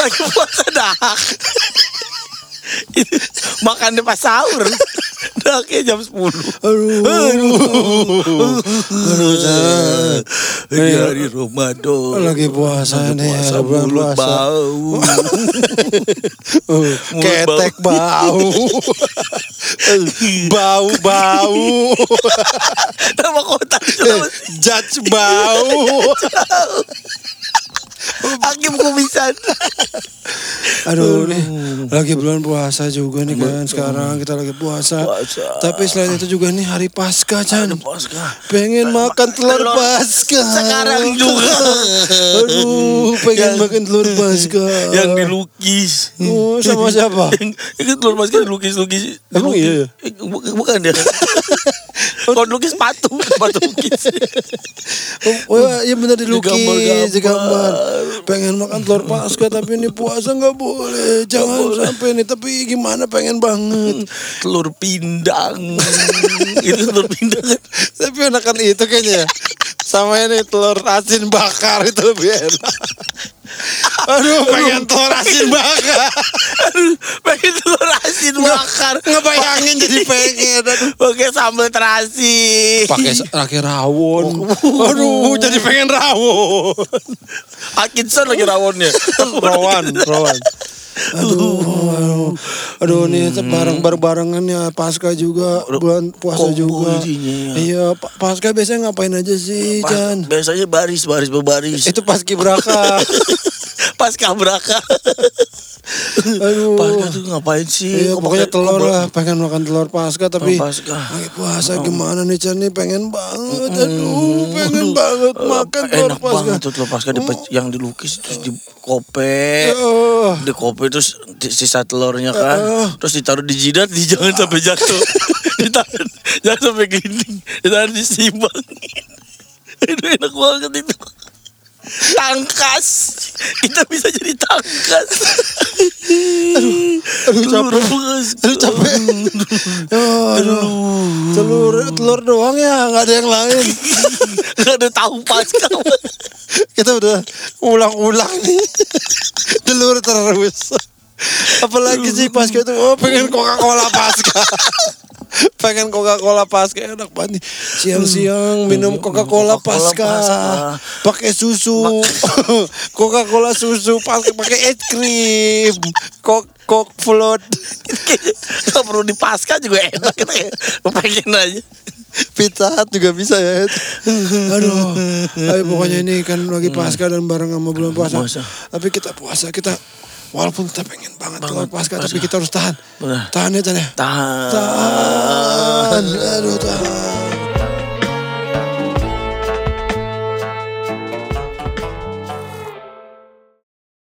Lagi puasa dahak. Itu makannya pas sahur. Dahaknya jam 10. Aduh. Aduh, Chan. Lagi hari Ramadan. Lagi puasa nih, puasa mulut puasa. bau. Uh, ketek bau. bau bau. Nama kota Eh, Judge bau. Hakim kumisan. Aduh nih lagi bulan puasa juga nih kan sekarang kita lagi puasa. Puasa. Tapi selain itu juga nih hari Pasca Chan. Pasca. Pengen makan telur Telur Pasca. sekarang juga. Aduh, pengen Yang- makan telur Pasca. Yang dilukis. Oh, sama siapa? yang telur mas kan dilukis-lukis. Emang iya? Bu- Bukan dia. Kalau lukis patung, patung lukis. Oh, oh, iya benar dilukis, digambar. Pengen makan telur Pasca tapi ini puasa nggak boleh. Jangan sampai nih. Tapi gimana pengen banget. telur pindang. itu telur pindang kan. Tapi enakan itu kayaknya. ya. Sama ini telur asin bakar itu lebih enak. Aduh, pengen telur asin bakar. Aduh, pengen telur bakar. Ngebayangin jadi pengen. Pakai sambal terasi. Pakai pakai rawon. Aduh, jadi pengen rawon. Atkinson lagi rawonnya. Rawan, rawan. Aduh, aduh, aduh nih barang barengannya Pasca juga bulan puasa Kombo juga. isinya. Iya, Pa- Pasca biasanya ngapain aja sih, Pas- Chan? Biasanya baris, baris, berbaris. Itu pas kibraka. pas kabraka. Aduh. Pasca tuh ngapain sih? Iya, Kok pokoknya pakai- telur kok lah, pengen makan telur Pasca tapi Telur Pasca. lagi puasa gimana nih Chan nih pengen banget. Aduh, pengen banget makan telur Enak Pasca. banget tuh telur pasca di, yang dilukis terus di kope. Oh. Di kope terus di- sisa telurnya kan. Eh. Terus ditaruh di jidat, di jangan sampai jatuh. ditaruh, jangan sampai gini. Ditaruh disimbang. Itu enak banget itu. Tangkas. Kita bisa jadi tangkas. aduh, Telur capek. Aduh capek. Oh, aduh. Telur telur doang ya, nggak ada yang lain. Gak ada tahu pasca. Kita udah ulang-ulang nih. Telur terus. Apalagi sih Pasca itu oh pengen Coca-Cola Pasca. pengen Coca-Cola Pasca enak banget nih. Siang-siang minum Coca-Cola Pasca. Pakai susu. Coca-Cola susu pakai pakai es krim. Coke Coke float. Gak perlu di pasca juga enak kita ya. Pengen aja. Pizza Hut juga bisa ya. Aduh. Tapi pokoknya ini kan lagi pasca dan bareng sama bulan puasa. Tapi kita puasa kita walaupun kita pengen banget keluar pasca, puasa. tapi kita harus tahan. Benar. Tahan ya Chan ya. Tahan. Tahan. Aduh tahan.